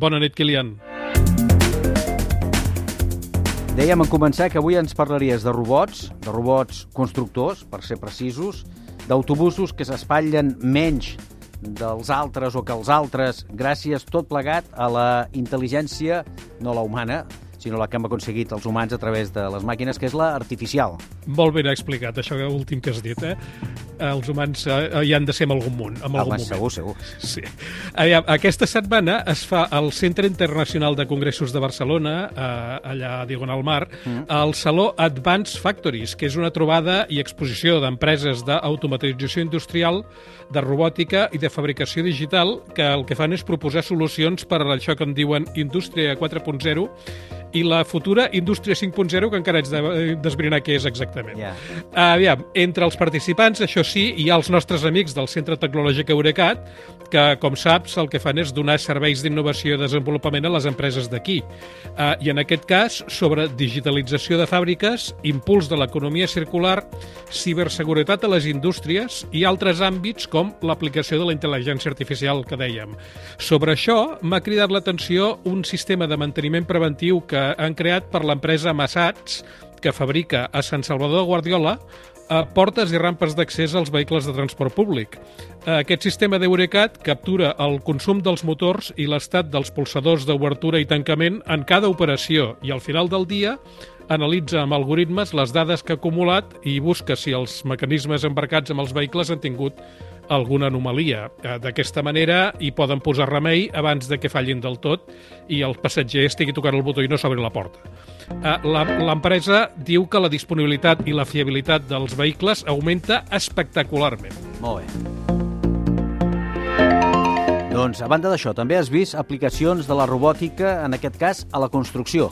Bona nit, Kilian. Dèiem en començar que avui ens parlaries de robots, de robots constructors, per ser precisos, d'autobusos que s'espatllen menys dels altres o que els altres, gràcies tot plegat a la intel·ligència, no la humana, sinó la que hem aconseguit els humans a través de les màquines, que és la artificial. Molt ben explicat, això últim que has dit, eh? Els humans eh, hi han de ser en algun munt, en algun Home, moment. segur, segur. Sí. Aviam, aquesta setmana es fa al Centre Internacional de Congressos de Barcelona, eh, allà a Diagonal Mar, mm. el Saló Advanced Factories, que és una trobada i exposició d'empreses d'automatització industrial, de robòtica i de fabricació digital, que el que fan és proposar solucions per a això que en diuen Indústria 4.0 i la futura Indústria 5.0, que encara haig de d'esbrinar què és exactament. Ja. Aviam, entre els participants, això sí, hi ha els nostres amics del Centre Tecnològic Eurecat, que, com saps, el que fan és donar serveis d'innovació i desenvolupament a les empreses d'aquí. Uh, I en aquest cas, sobre digitalització de fàbriques, impuls de l'economia circular, ciberseguretat a les indústries i altres àmbits com l'aplicació de la intel·ligència artificial que dèiem. Sobre això, m'ha cridat l'atenció un sistema de manteniment preventiu que han creat per l'empresa Massats, que fabrica a Sant Salvador de Guardiola eh, portes i rampes d'accés als vehicles de transport públic. Eh, Aquest sistema d'Eurecat captura el consum dels motors i l'estat dels pulsadors d'obertura i tancament en cada operació i al final del dia analitza amb algoritmes les dades que ha acumulat i busca si els mecanismes embarcats amb els vehicles han tingut alguna anomalia. Eh, D'aquesta manera hi poden posar remei abans de que fallin del tot i el passatger estigui tocant el botó i no s'obri la porta. Eh, L'empresa diu que la disponibilitat i la fiabilitat dels vehicles augmenta espectacularment. Molt bé. Doncs, a banda d'això, també has vist aplicacions de la robòtica, en aquest cas, a la construcció.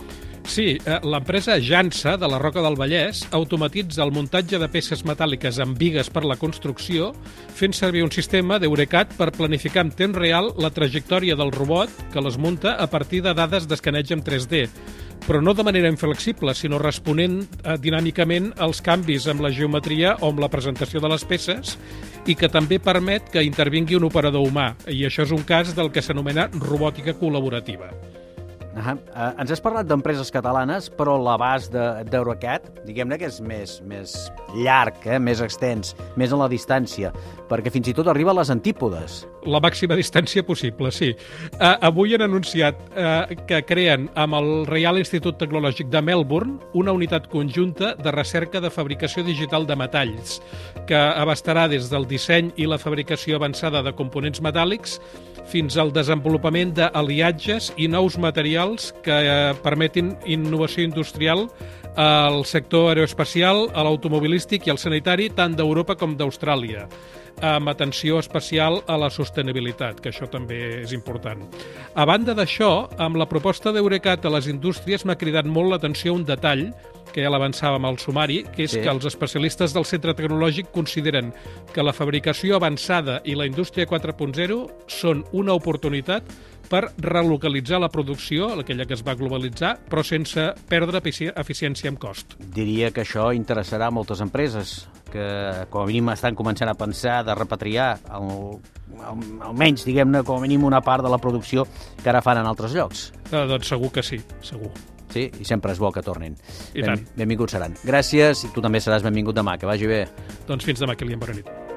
Sí, eh, l'empresa Jansa, de la Roca del Vallès, automatitza el muntatge de peces metàl·liques amb vigues per la construcció, fent servir un sistema d'Eurecat per planificar en temps real la trajectòria del robot que les munta a partir de dades d'escaneig en 3D però no de manera inflexible, sinó responent eh, dinàmicament als canvis amb la geometria o amb la presentació de les peces i que també permet que intervingui un operador humà. I això és un cas del que s'anomena robòtica col·laborativa. Uh ens has parlat d'empreses catalanes, però l'abast de- d'Eurocat, diguem-ne que és més, més llarg, eh? més extens, més en la distància, perquè fins i tot arriba a les antípodes. La màxima distància possible, sí. Uh, avui han anunciat uh, que creen amb el Reial Institut Tecnològic de Melbourne una unitat conjunta de recerca de fabricació digital de metalls, que abastarà des del disseny i la fabricació avançada de components metàl·lics fins al desenvolupament d'aliatges i nous materials que eh, permetin innovació industrial al sector aeroespacial, a l'automobilístic i al sanitari tant d'Europa com d'Austràlia amb atenció especial a la sostenibilitat, que això també és important. A banda d'això, amb la proposta d'Eurecat a les indústries m'ha cridat molt l'atenció un detall que ja l'avançàvem al sumari, que és Sí. que els especialistes del centre tecnològic consideren que la fabricació avançada i la indústria 4.0 són una oportunitat per relocalitzar la producció, aquella que es va globalitzar, però sense perdre efici- eficiència amb cost. Diria que això interessarà a moltes empreses que, com a mínim, estan començant a pensar de repatriar el, el, almenys, diguem-ne, com a mínim una part de la producció que ara fan en altres llocs. Eh, doncs segur que sí, segur. Sí, i sempre és bo que tornin. I tant. benvinguts seran. Gràcies, i tu també seràs benvingut demà. Que vagi bé. Doncs fins demà, Kilian, bona nit.